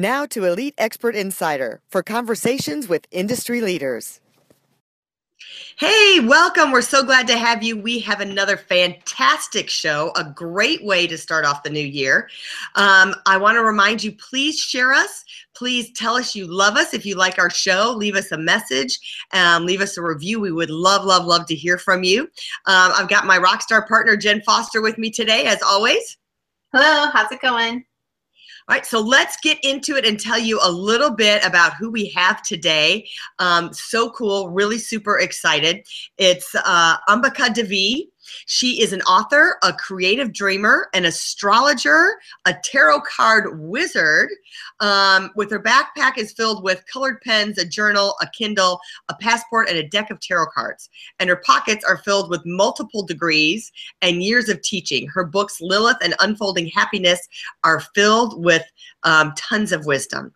Now to Elite Expert Insider for conversations with industry leaders. Hey, welcome. We're so glad to have you. We have another fantastic show, a great way to start off the new year. Um, I want to remind you please share us. Please tell us you love us. If you like our show, leave us a message, um, leave us a review. We would love, love, love to hear from you. Um, I've got my rock star partner, Jen Foster, with me today, as always. Hello, how's it going? All right, so let's get into it and tell you a little bit about who we have today. Um, so cool, really super excited. It's uh, Ambika Devi. She is an author, a creative dreamer, an astrologer, a tarot card wizard. Um, with her backpack is filled with colored pens, a journal, a Kindle, a passport, and a deck of tarot cards. And her pockets are filled with multiple degrees and years of teaching. Her books, Lilith and Unfolding Happiness, are filled with um, tons of wisdom.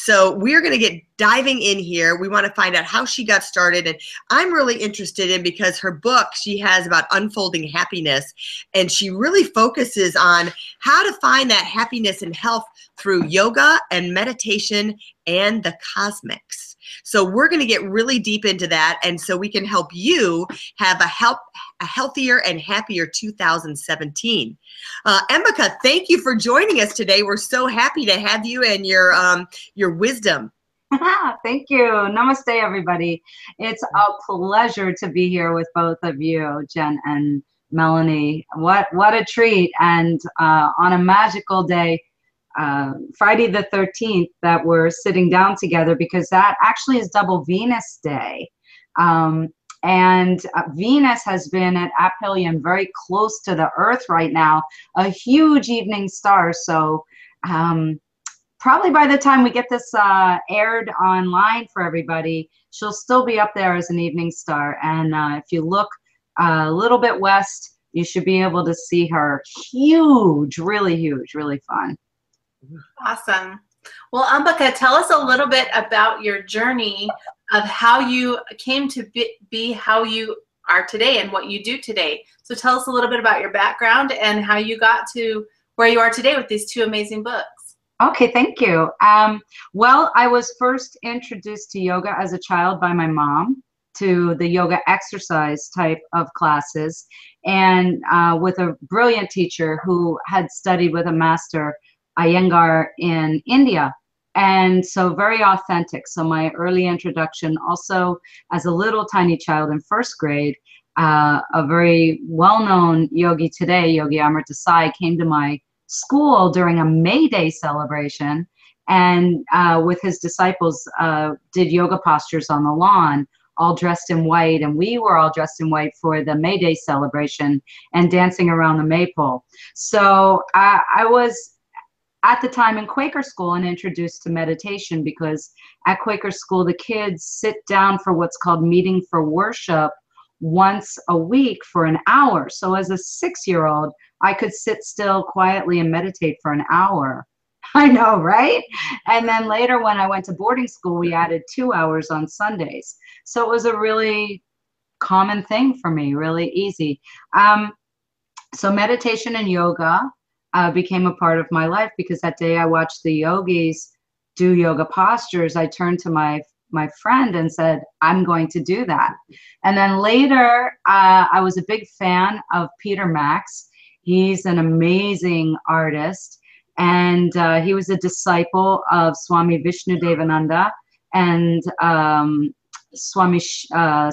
So we're going to get diving in here. We want to find out how she got started. And I'm really interested in because her book she has about unfolding happiness. And she really focuses on how to find that happiness and health through yoga and meditation and the cosmics. So we're going to get really deep into that, and so we can help you have a help a healthier and happier 2017. Uh, Ambika, thank you for joining us today. We're so happy to have you and your um, your wisdom. Thank you. Namaste, everybody. It's a pleasure to be here with both of you, Jen and Melanie. What what a treat! And uh, on a magical day, uh, Friday the 13th that we're sitting down together because that actually is double Venus Day. Um, and uh, Venus has been at aphelion very close to the Earth right now, a huge evening star. So, um, probably by the time we get this uh, aired online for everybody, she'll still be up there as an evening star. And uh, if you look uh, a little bit west, you should be able to see her. Huge, really huge, really fun. Awesome. Well, Ambika, tell us a little bit about your journey of how you came to be, be, how you are today and what you do today. So tell us a little bit about your background and how you got to where you are today with these two amazing books. Okay, thank you. Um, well, I was first introduced to yoga as a child by my mom to the yoga exercise type of classes and uh, with a brilliant teacher who had studied with a master Iyengar in India. And so very authentic. So my early introduction also as a little tiny child in first grade, uh, a very well-known yogi today, Yogi Amrit Desai, came to my school during a May Day celebration and uh, with his disciples uh, did yoga postures on the lawn all dressed in white and we were all dressed in white for the may day celebration and dancing around the maypole so I, I was at the time in Quaker school and introduced to meditation because at Quaker school, the kids sit down for what's called meeting for worship once a week for an hour. So as a six year old, I could sit still quietly and meditate for an hour. I know, right? And then later, when I went to boarding school, we added two hours on Sundays. So it was a really common thing for me, really easy. Um, so meditation and yoga uh, became a part of my life because that day I watched the yogis do yoga postures. I turned to my my friend and said, "I'm going to do that." And then later, uh, I was a big fan of Peter Max. He's an amazing artist, and uh, he was a disciple of Swami Vishnu Devananda and um, Swami uh.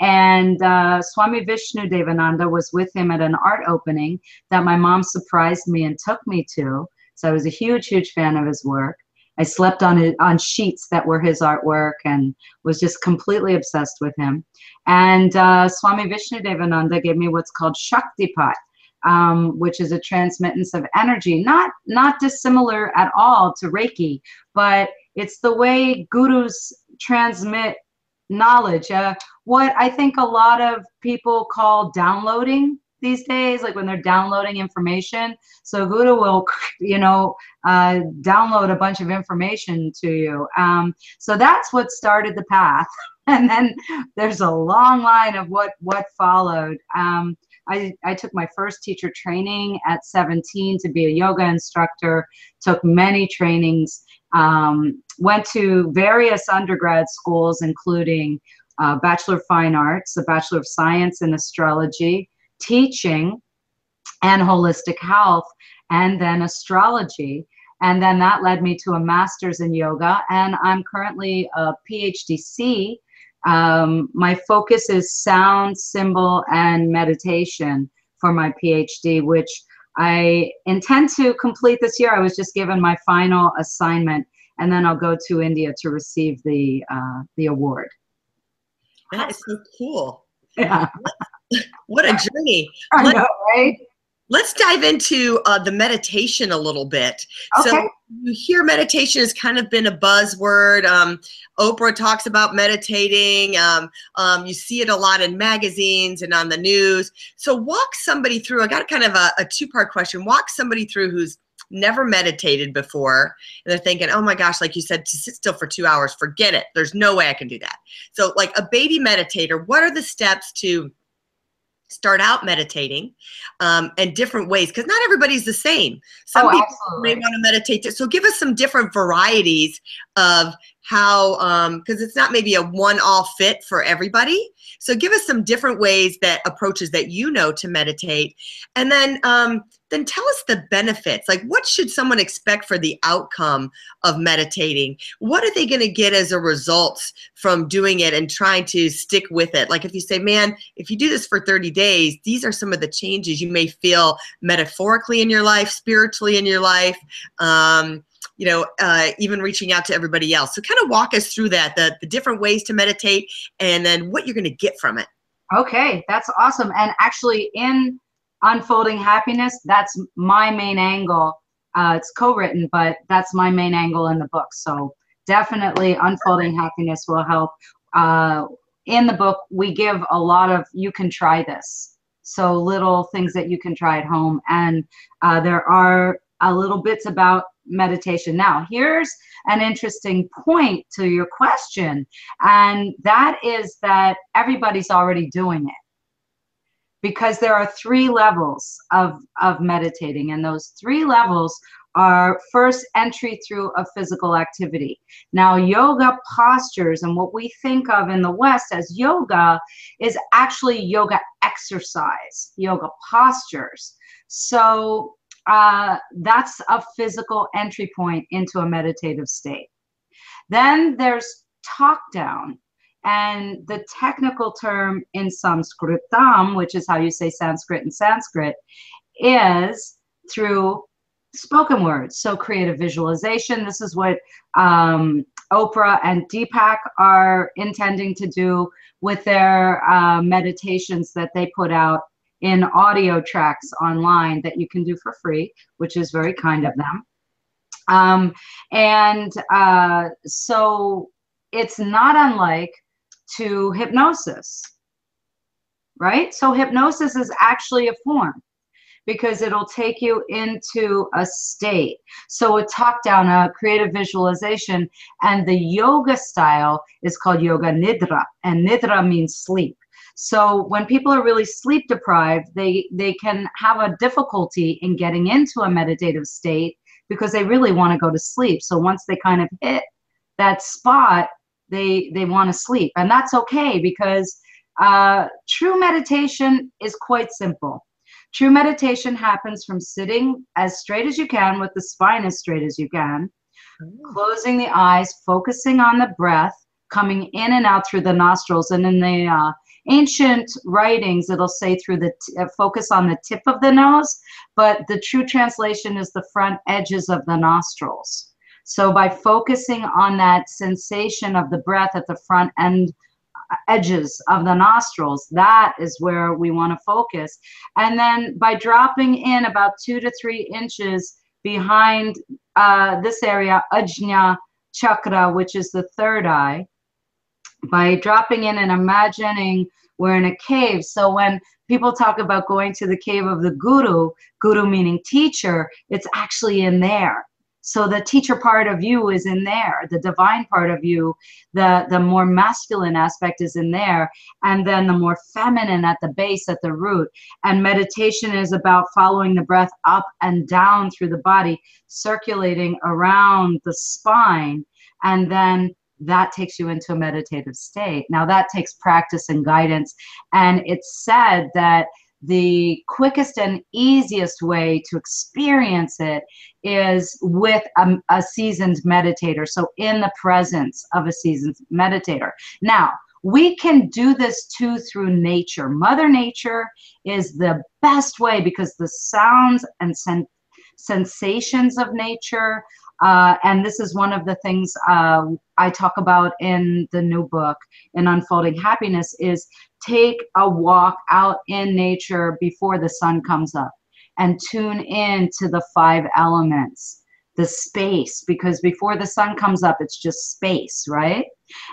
And uh, Swami Vishnu Devananda was with him at an art opening that my mom surprised me and took me to. So I was a huge, huge fan of his work. I slept on it, on sheets that were his artwork and was just completely obsessed with him. And uh, Swami Vishnu Devananda gave me what's called Shaktipat, um, which is a transmittance of energy, not not dissimilar at all to Reiki, but it's the way gurus transmit knowledge. Uh, what I think a lot of people call downloading these days, like when they're downloading information. So Guru will, you know, uh, download a bunch of information to you. Um, so that's what started the path. And then there's a long line of what what followed. Um, I, I took my first teacher training at 17 to be a yoga instructor, took many trainings, um, went to various undergrad schools, including uh, Bachelor of Fine Arts, a Bachelor of Science in Astrology, teaching, and holistic health, and then astrology. And then that led me to a master's in yoga, and I'm currently a PhD um, my focus is sound, symbol, and meditation for my PhD, which I intend to complete this year. I was just given my final assignment, and then I'll go to India to receive the uh, the award. That is so cool. Yeah. what a journey. I know, right? Let's dive into uh, the meditation a little bit. Okay. So you hear meditation has kind of been a buzzword. Um, Oprah talks about meditating. Um, um, you see it a lot in magazines and on the news. So walk somebody through. I got kind of a, a two-part question. Walk somebody through who's never meditated before and they're thinking oh my gosh like you said to sit still for two hours forget it there's no way i can do that so like a baby meditator what are the steps to start out meditating um, and different ways because not everybody's the same. Some Oh, people absolutely. may want to meditate to- so give us some different varieties of how um, because it's not maybe a one all fit for everybody. So give us some different ways that approaches that you know to meditate. And then um, then tell us the benefits. Like what should someone expect for the outcome of meditating? What are they going to get as a result from doing it and trying to stick with it? Like if you say man if you do this for 30 days these are some of the changes you may feel metaphorically in your life spiritually in your life um, you know uh, even reaching out to everybody else. So kind of walk us through that the, the different ways to meditate and then what you're going to get from it. Okay, that's awesome. And actually, in Unfolding Happiness, that's my main angle. Uh, it's co written, but that's my main angle in the book. So definitely, Unfolding Happiness will help. Uh, in the book, we give a lot of you can try this. So little things that you can try at home. And uh, there are a little bits about meditation. Now, here's an interesting point to your question, and that is that everybody's already doing it because there are three levels of, of meditating, and those three levels are first entry through a physical activity. Now, yoga postures and what we think of in the West as yoga is actually yoga exercise, yoga postures. So, uh, that's a physical entry point into a meditative state. Then there's talk down. And the technical term in Sanskritam, which is how you say Sanskrit in Sanskrit, is through spoken words. So creative visualization. This is what um, Oprah and Deepak are intending to do with their uh, meditations that they put out in audio tracks online that you can do for free, which is very kind of them. Um, and uh, so it's not unlike to hypnosis, right? So hypnosis is actually a form because it'll take you into a state. So a talk down, a creative visualization, and the yoga style is called yoga nidra, and nidra means sleep. So when people are really sleep deprived, they they can have a difficulty in getting into a meditative state because they really want to go to sleep. So once they kind of hit that spot, they they want to sleep, and that's okay because uh, true meditation is quite simple. True meditation happens from sitting as straight as you can with the spine as straight as you can, closing the eyes, focusing on the breath, coming in and out through the nostrils. And in the uh, ancient writings, it'll say through the t- uh, focus on the tip of the nose, but the true translation is the front edges of the nostrils. So by focusing on that sensation of the breath at the front end uh, edges of the nostrils, that is where we want to focus. And then by dropping in about two to three inches behind uh, this area, Ajna chakra, which is the third eye, by dropping in and imagining we're in a cave. So when people talk about going to the cave of the guru, guru meaning teacher, it's actually in there. So the teacher part of you is in there, the divine part of you, the the more masculine aspect is in there, and then the more feminine at the base, at the root. And meditation is about following the breath up and down through the body, circulating around the spine, and then that takes you into a meditative state. Now that takes practice and guidance, and it's said that the quickest and easiest way to experience it is with a, a, seasoned meditator. So, in the presence of a seasoned meditator. Now, we can do this too through nature. Mother Nature is the best way because the sounds and sen- sensations of nature, uh, and this is one of the things uh, I talk about in the new book, in Unfolding Happiness, is take a walk out in nature before the sun comes up and tune in to the five elements the space because before the sun comes up it's just space right?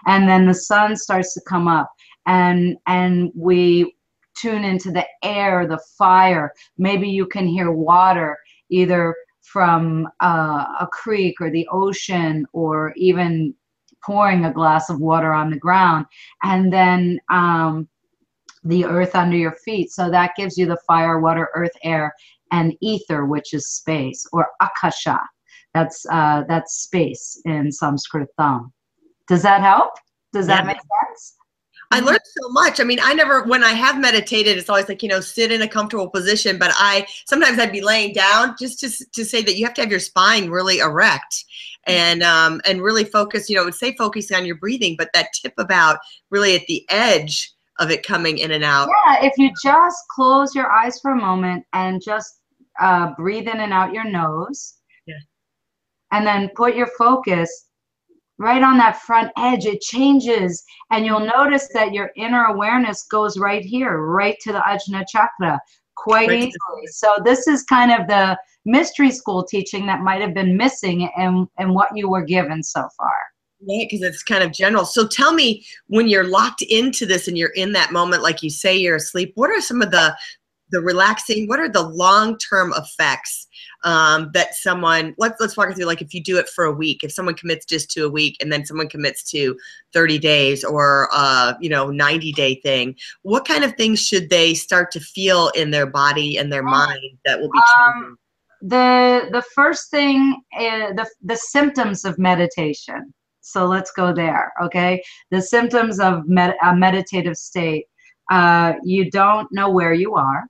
And then the sun starts to come up and and we tune into the air the fire. Maybe you can hear water either from uh, a creek or the ocean or even pouring a glass of water on the ground and then um, the earth under your feet. So that gives you the fire, water, earth, air, and ether, which is space, or akasha. That's uh, that's space in Sanskritam. Does that help? Does that yeah. make sense? I learned so much. I mean, I never, when I have meditated, it's always like, you know, sit in a comfortable position. But I sometimes I'd be laying down just to, to say that you have to have your spine really erect and um, and really focus. You know, would say focusing on your breathing, but that tip about really at the edge of it coming in and out. Yeah, if you just close your eyes for a moment and just uh, breathe in and out your nose. Yeah. And then put your focus right on that front edge. It changes, and you'll notice that your inner awareness goes right here, right to the Ajna chakra, quite right. easily. So this is kind of the mystery school teaching that might have been missing and in what you were given so far. Yeah, because it's kind of general. So tell me, when you're locked into this and you're in that moment, like you say you're asleep, what are some of the the relaxing? What are the long term effects um, that someone? Let's let's walk through. Like if you do it for a week, if someone commits just to a week, and then someone commits to 30 days or uh, you know 90 day thing, what kind of things should they start to feel in their body and their mind that will be um, changing? Um, the the first thing is the the symptoms of meditation so let's go there. Okay. The symptoms of med- a meditative state uh, you don't know where you are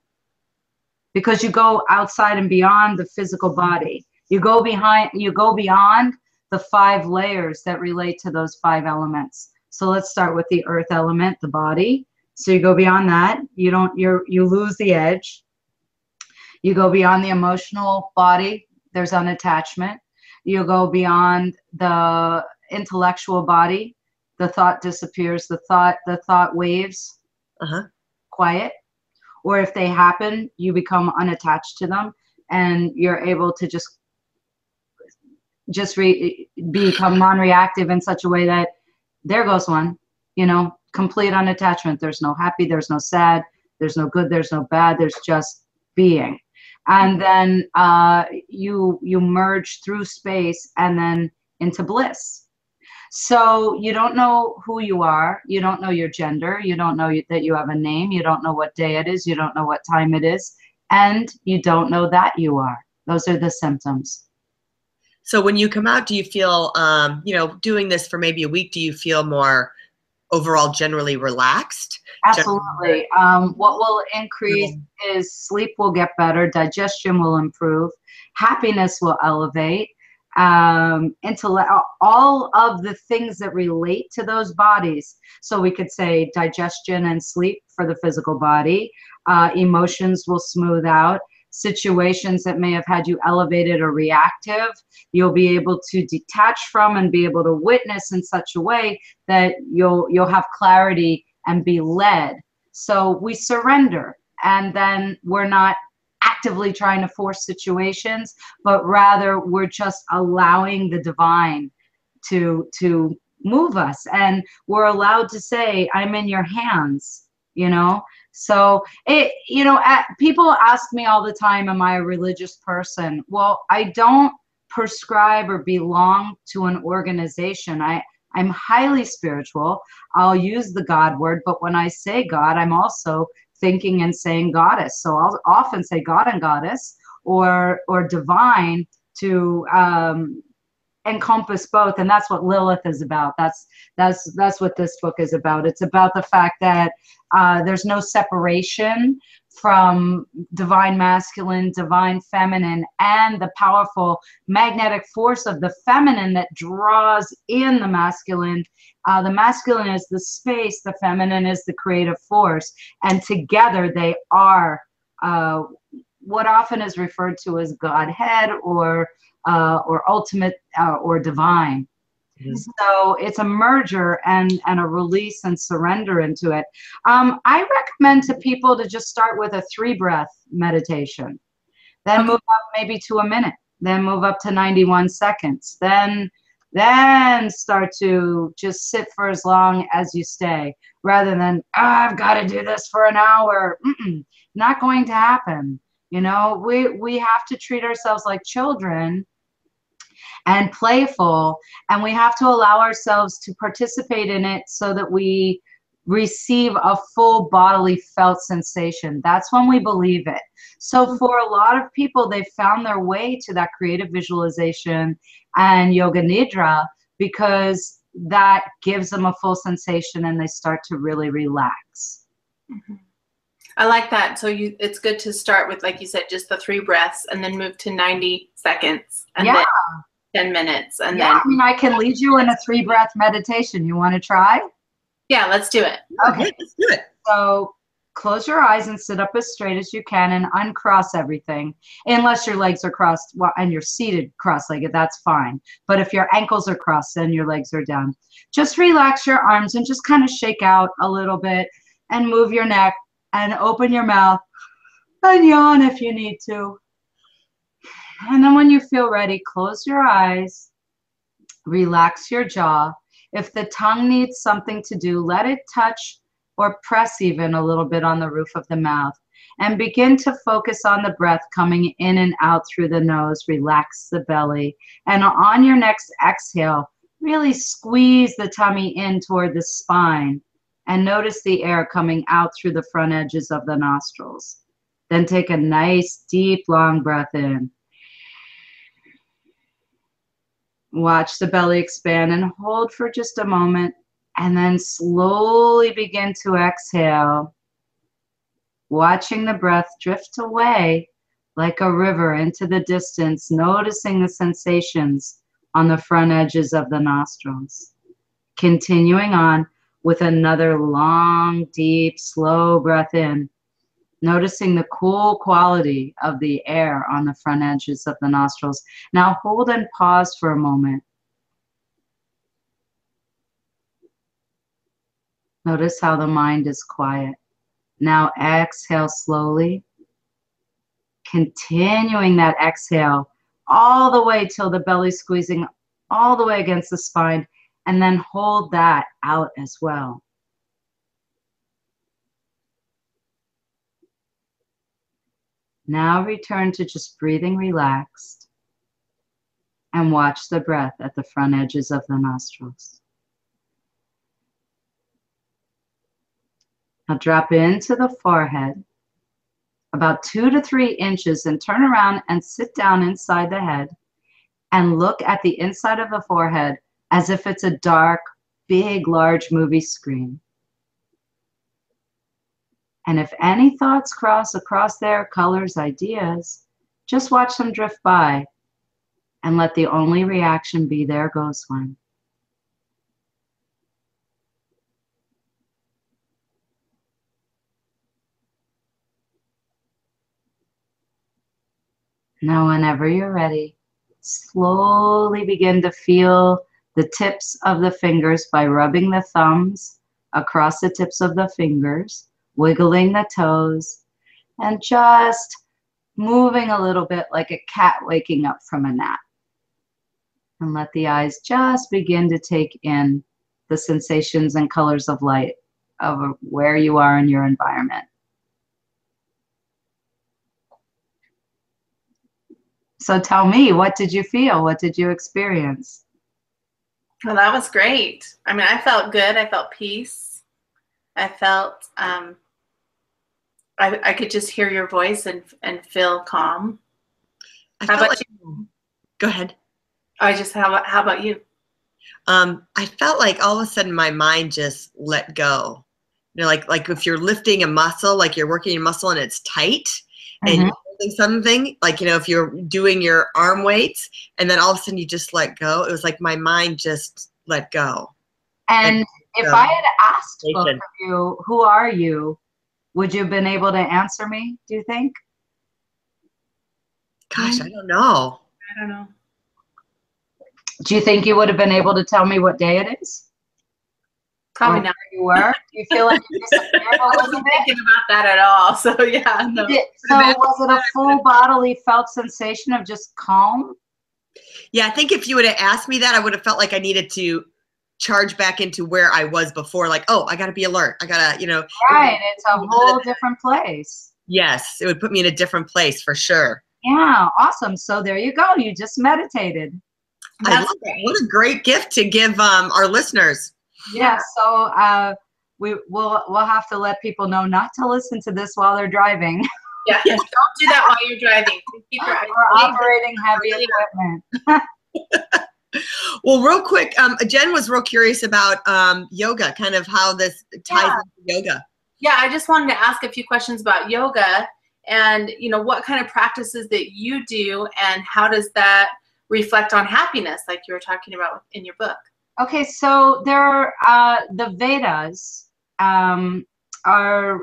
because you go outside and beyond the physical body. You go behind, you go beyond the five layers that relate to those five elements. So let's start with the earth element, the body. So you go beyond that. You don't, you're, you lose the edge. You go beyond the emotional body. There's unattachment. You go beyond the intellectual body, the thought disappears, the thought the thought waves, uh-huh. quiet. Or if they happen, you become unattached to them and you're able to just just re- become non-reactive in such a way that there goes one, you know, complete unattachment. There's no happy, there's no sad, there's no good, there's no bad, there's just being. And then uh, you you merge through space and then into bliss so you don't know who you are. You don't know your gender. You don't know that you have a name. You don't know what day it is. You don't know what time it is. And you don't know that you are. Those are the symptoms. So when you come out, do you feel, um, you know, doing this for maybe a week, do you feel more overall generally relaxed? Absolutely. Um, what will increase is sleep will get better, digestion will improve, happiness will elevate, um, intellect, all of the things that relate to those bodies. So we could say digestion and sleep for the physical body. Uh, emotions will smooth out. Situations that may have had you elevated or reactive, you'll be able to detach from and be able to witness in such a way that you'll you'll have clarity and be led. So we surrender, and then we're not actively trying to force situations, but rather we're just allowing the divine to to move us. And we're allowed to say i'm in your hands you know? So it you know at, people ask me all the time am i a religious person? Well i don't prescribe or belong to an organization. I i'm highly spiritual. I'll use the god word but when i say god i'm also thinking and saying goddess. So i'll often say god and goddess or or divine to um, encompass both. And that's what lilith is about. That's that's that's what this book is about. It's about the fact that uh, there's no separation from divine masculine divine feminine and the powerful magnetic force of the feminine that draws in the masculine uh, the masculine is the space the feminine is the creative force and together they are uh, what often is referred to as godhead or uh, or ultimate uh, or divine. Mm-hmm. So it's a merger and and a release and surrender into it. Um, I recommend to people to just start with a three breath meditation, then okay. move up maybe to a minute, then move up to 91 seconds, then then start to just sit for as long as you stay rather than oh, I've got to do this for an hour. Mm-mm, not going to happen. You know, we we have to treat ourselves like children and playful and we have to allow ourselves to participate in it so that we receive a full bodily felt sensation that's when we believe it so for a lot of people they found their way to that creative visualization and yoga nidra because that gives them a full sensation and they start to really relax mm-hmm. I like that. So you, it's good to start with, like you said, just the three breaths, and then move to ninety seconds, and yeah. then 10 minutes and yeah, then I mean I can lead you in a three breath meditation. You want to try? Yeah, let's do it. Okay, let's do it. So close your eyes and sit up as straight as you can and uncross everything unless your legs are crossed and you're seated cross-legged that's fine but if your ankles are crossed then your legs are down just relax your arms and just kind of shake out a little bit and move your neck and open your mouth and yawn if you need to and then when you feel ready, close your eyes, relax your jaw. If the tongue needs something to do, let it touch or press even a little bit on the roof of the mouth. And begin to focus on the breath coming in and out through the nose. Relax the belly. And on your next exhale, really squeeze the tummy in toward the spine. And notice the air coming out through the front edges of the nostrils. Then take a nice, deep, long breath in. Watch the belly expand and hold for just a moment and then slowly begin to exhale. Watching the breath drift away like a river into the distance, noticing the sensations on the front edges of the nostrils. Continuing on with another long, deep, slow breath in noticing the cool quality of the air on the front edges of the nostrils. Now hold and pause for a moment. Notice how the mind is quiet. Now exhale slowly, continuing that exhale all the way till the belly squeezing all the way against the spine, and then hold that out as well. Now return to just breathing relaxed and watch the breath at the front edges of the nostrils. Now drop into the forehead about two to three inches and turn around and sit down inside the head and look at the inside of the forehead as if it's a dark, big, large movie screen. And if any thoughts cross across there, colors, ideas, just watch them drift by and let the only reaction be there goes one. Now, whenever you're ready, slowly begin to feel the tips of the fingers by rubbing the thumbs across the tips of the fingers wiggling the toes, and just moving a little bit like a cat waking up from a nap. And let the eyes just begin to take in the sensations and colors of light of where you are in your environment. So tell me, what did you feel? What did you experience? Well, that was great. I mean, I felt good. I felt peace. I felt um, I, I could just hear your voice and and feel calm. I How felt about like, go ahead. I just how about how about you? Um, I felt like all of a sudden my mind just let go. You know, like like if you're lifting a muscle, like you're working your muscle and it's tight, and Mhm. you're holding something, like you know, if you're doing your arm weights, and then all of a sudden you just let go. It was like my mind just let go. And if um, I had asked both of you, who are you, would you have been able to answer me, do you think? Gosh, I don't know. I don't know. Do you think you would have been able to tell me what day it is? Probably Or not. where you were? Do you feel like you disappeared a I wasn't thinking about that at all. So yeah, no. Did- So was it a full bodily felt sensation of just calm? Yeah, I think if you would have asked me that, I would have felt like I needed to charge back into where I was before. Like, oh, I got to be alert. I got to, you know, Right, it's a whole different place. yes, it would put me in a different place for sure. Yeah, awesome. So there you go. You just meditated. I That's love that. What a great gift to give um, our listeners. Yeah. So uh, we will we'll have to let people know not to listen to this while they're driving Yeah. Don't do that while you're driving. Keep your eyes or clean. operating heavy equipment. Well, real quick, um, Jen was real curious about um, yoga, kind of how this ties Yeah. into yoga. Yeah, I just wanted to ask a few questions about yoga and you know what kind of practices that you do and how does that reflect on happiness like you were talking about in your book. Okay, so there are uh, the Vedas um, are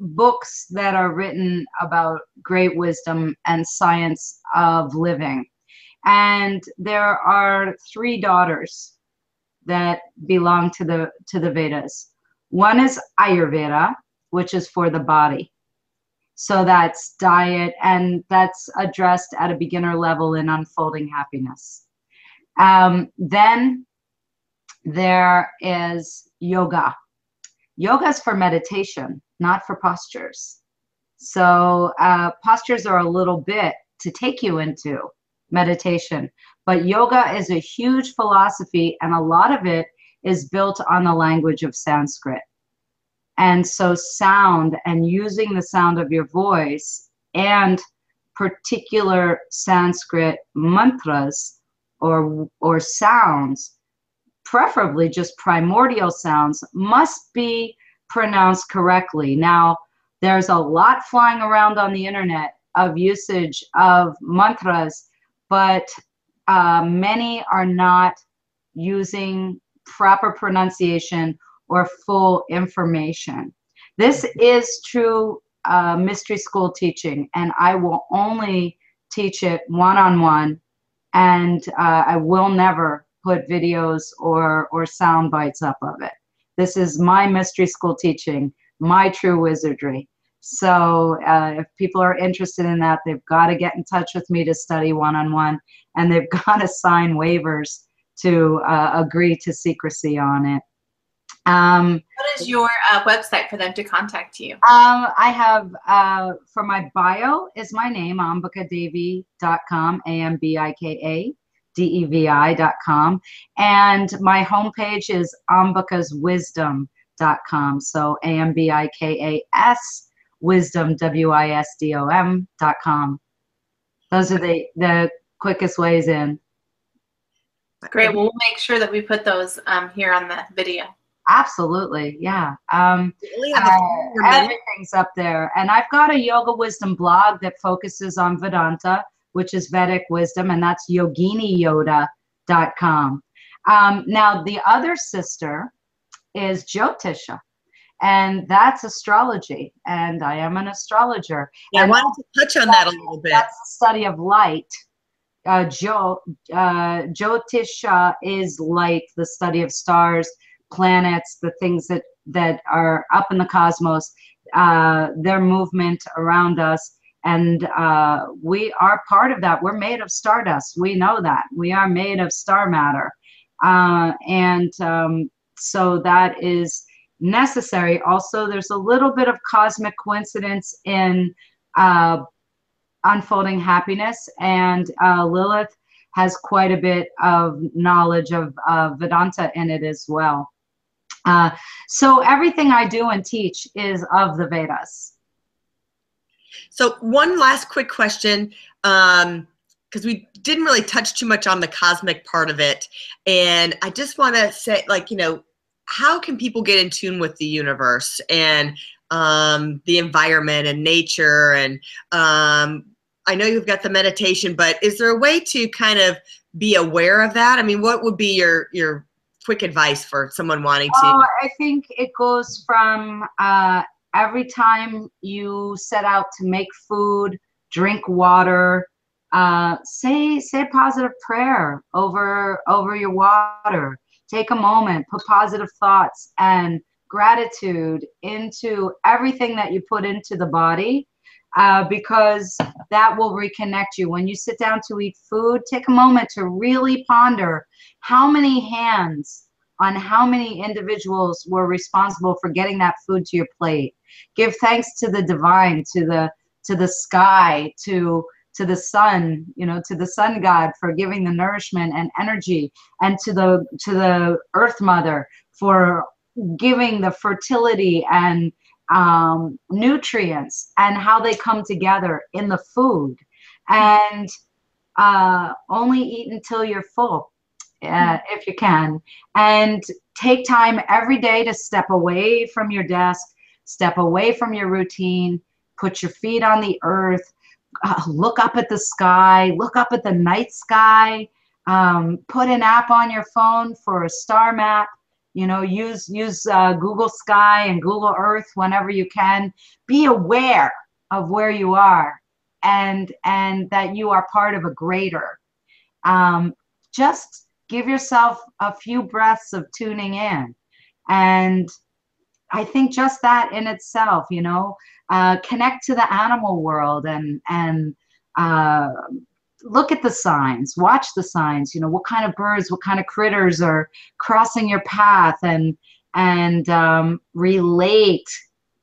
books that are written about great wisdom and science of living. And there are three daughters that belong to the to the Vedas. One is Ayurveda, which is for the body. So that's diet, and that's addressed at a beginner level in unfolding happiness. Um, then there is yoga. Yoga is for meditation, not for postures. So uh, postures are a little bit to take you into meditation, but yoga is a huge philosophy, and a lot of it is built on the language of Sanskrit. And so, sound and using the sound of your voice and particular Sanskrit mantras or, or sounds preferably just primordial sounds, must be pronounced correctly. Now, there's a lot flying around on the internet of usage of mantras, but uh, many are not using proper pronunciation or full information. This is true uh, mystery school teaching, and I will only teach it one on one, and uh, I will never put videos or or sound bites up of it. This is my mystery school teaching, my true wizardry. So uh, if people are interested in that, they've got to get in touch with me to study one on one, and they've got to sign waivers to uh, agree to secrecy on it. Um, What is your uh, website for them to contact you? um, I have uh, for my bio is my name, ambikadevi.com, A M B I K A D E V I.com. And my homepage is ambikaswisdom.com. So A M B I K A S wisdom, W I S D O M dot com. Those are the, the quickest ways in. Great. Well, we'll make sure that we put those um, here on the video. Absolutely. Yeah. Um, We only have a Uh, few more minutes. everything's up there. And I've got a yoga wisdom blog that focuses on Vedanta, which is Vedic wisdom, and that's yoginiyoda.com. Um, now, the other sister is Jyotisha, and that's astrology. And I am an astrologer. Yeah, I wanted to touch on that a little bit. That's the study of light. Uh, jo, uh, Jyotisha is light, the study of stars, planets, the things that, that are up in the cosmos, uh, their movement around us, and uh, we are part of that. We're made of stardust. We know that. We are made of star matter. Uh, and um, so that is necessary. Also, there's a little bit of cosmic coincidence in uh, unfolding happiness, and uh, Lilith has quite a bit of knowledge of uh, Vedanta in it as well. Uh, so everything I do and teach is of the Vedas. So one last quick question, because um, we didn't really touch too much on the cosmic part of it, and I just want to say, like, you know, how can people get in tune with the universe and um, the environment and nature and um, I know you've got the meditation, but is there a way to kind of be aware of that? I mean, what would be your your quick advice for someone wanting to? Oh, I think it goes from uh, every time you set out to make food, drink water, uh, say say a positive prayer over over your water. Take a moment, put positive thoughts and gratitude into everything that you put into the body uh, because that will reconnect you. When you sit down to eat food, take a moment to really ponder how many hands on how many individuals were responsible for getting that food to your plate. Give thanks to the divine, to the to the sky, to to the sun, you know, to the sun god for giving the nourishment and energy, and to the to the earth mother for giving the fertility and um, nutrients and how they come together in the food. And uh, only eat until you're full, uh, if you can. And take time every day to step away from your desk, step away from your routine, put your feet on the earth, uh, look up at the sky, look up at the night sky, um, put an app on your phone for a star map you know use use uh, google sky and google earth whenever you can. Be aware of where you are and and that you are part of a greater. Um, just give yourself a few breaths of tuning in. And i think just that in itself you know uh, connect to the animal world and and uh, look at the signs watch the signs you know what kind of birds what kind of critters are crossing your path and and um, relate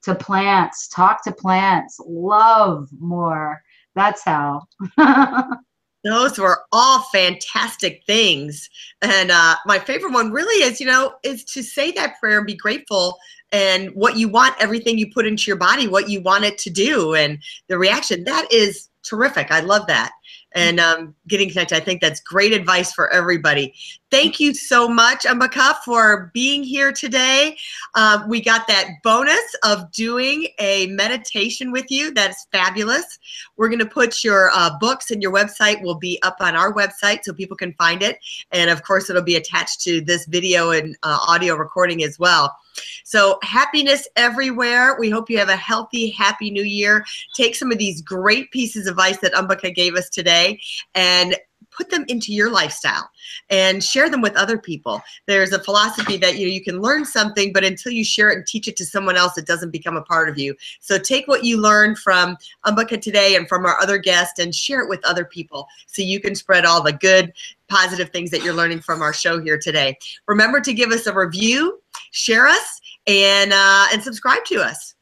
to plants talk to plants love more. That's how those were all fantastic things. And uh, my favorite one really is you know is to say that prayer and be grateful and what you want everything you put into your body what you want it to do. And the reaction that is terrific. I love that and um, getting connected. I think that's great advice for everybody. Thank you so much, Ambika, for being here today. Uh, we got that bonus of doing a meditation with you. That's fabulous. We're going to put your uh, books and your website will be up on our website so people can find it. And of course, it'll be attached to this video and uh, audio recording as well. So happiness everywhere. We hope you have a healthy, happy new year. Take some of these great pieces of advice that Ambika gave us today and put them into your lifestyle and share them with other people. There's a philosophy that you know you can learn something, but until you share it and teach it to someone else, it doesn't become a part of you. So take what you learned from Ambika today and from our other guests and share it with other people so you can spread all the good, positive things that you're learning from our show here today. Remember to give us a review, share us, and uh, and subscribe to us.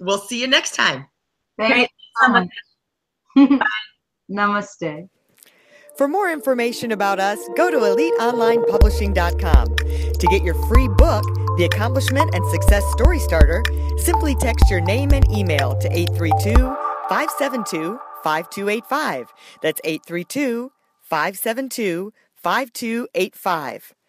We'll see you next time. Thank Namaste. For more information about us, go to eliteonlinepublishing.com. To get your free book, The Accomplishment and Success Story Starter, simply text your name and email to 832 572 5285. That's 832 572 5285.